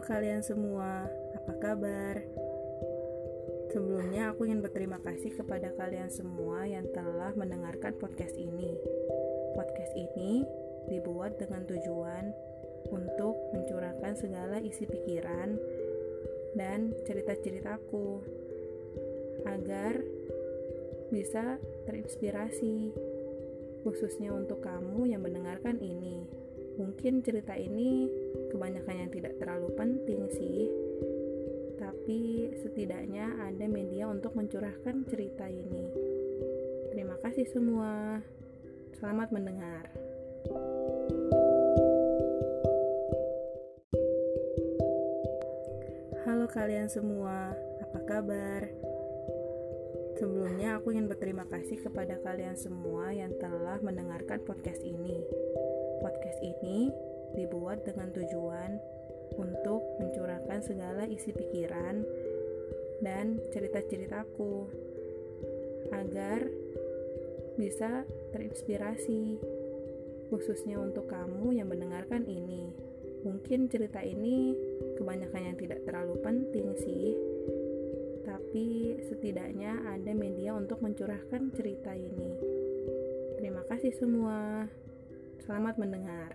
Kalian semua, apa kabar? Sebelumnya aku ingin berterima kasih kepada kalian semua yang telah mendengarkan podcast ini. Podcast ini dibuat dengan tujuan untuk mencurahkan segala isi pikiran dan cerita-ceritaku agar bisa terinspirasi khususnya untuk kamu yang mendengarkan ini. Mungkin cerita ini kebanyakan yang tidak terlalu sih, tapi setidaknya ada media untuk mencurahkan cerita ini. Terima kasih semua. Selamat mendengar. Halo kalian semua, apa kabar? Sebelumnya aku ingin berterima kasih kepada kalian semua yang telah mendengarkan podcast ini. Podcast ini dibuat dengan tujuan untuk mencurahkan segala isi pikiran dan cerita-ceritaku agar bisa terinspirasi khususnya untuk kamu yang mendengarkan ini. Mungkin cerita ini kebanyakan yang tidak terlalu penting sih, tapi setidaknya ada media untuk mencurahkan cerita ini. Terima kasih semua. Selamat mendengar.